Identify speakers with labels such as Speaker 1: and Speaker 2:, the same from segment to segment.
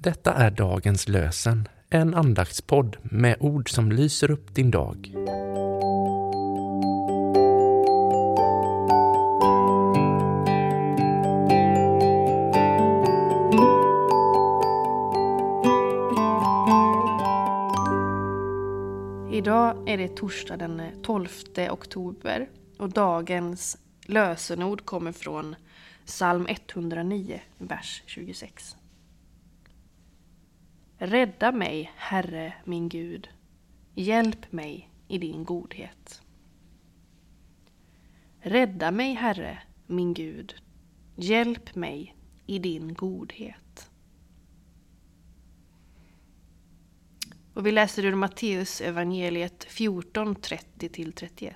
Speaker 1: Detta är dagens lösen, en andaktspodd med ord som lyser upp din dag.
Speaker 2: Idag är det torsdag den 12 oktober och dagens lösenord kommer från psalm 109, vers 26. Rädda mig, Herre min Gud. Hjälp mig i din godhet. Rädda mig, Herre min Gud. Hjälp mig i din godhet. Och vi läser ur Matteus evangeliet 14, 30-31.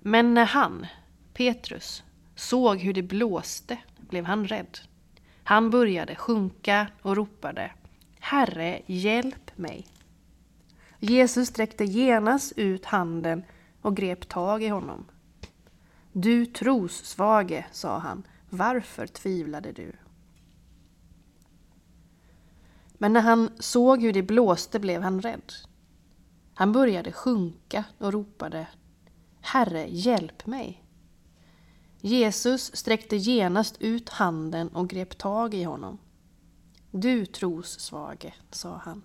Speaker 2: Men när han, Petrus, såg hur det blåste blev han rädd. Han började sjunka och ropade Herre, hjälp mig. Jesus sträckte genast ut handen och grep tag i honom. Du trossvage, sa han, varför tvivlade du? Men när han såg hur det blåste blev han rädd. Han började sjunka och ropade Herre, hjälp mig. Jesus sträckte genast ut handen och grep tag i honom. Du trossvage, sa han,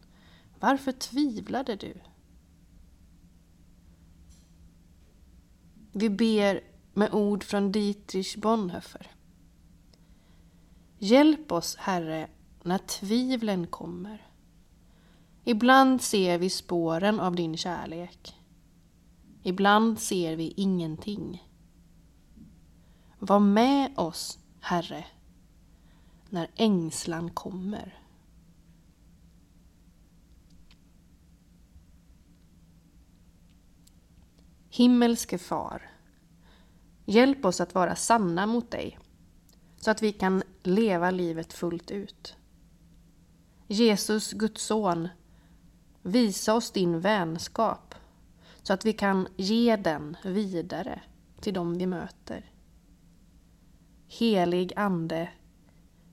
Speaker 2: varför tvivlade du? Vi ber med ord från Dietrich Bonhoeffer. Hjälp oss, Herre, när tvivlen kommer. Ibland ser vi spåren av din kärlek. Ibland ser vi ingenting. Var med oss, Herre, när ängslan kommer. Himmelske Far, hjälp oss att vara sanna mot dig så att vi kan leva livet fullt ut. Jesus, Guds son, visa oss din vänskap så att vi kan ge den vidare till dem vi möter. Helig Ande,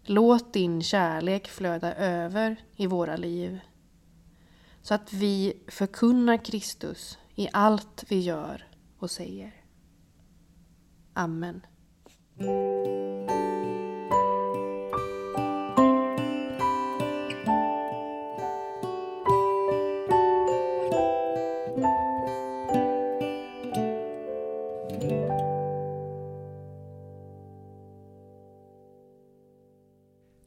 Speaker 2: låt din kärlek flöda över i våra liv så att vi förkunnar Kristus i allt vi gör och säger. Amen.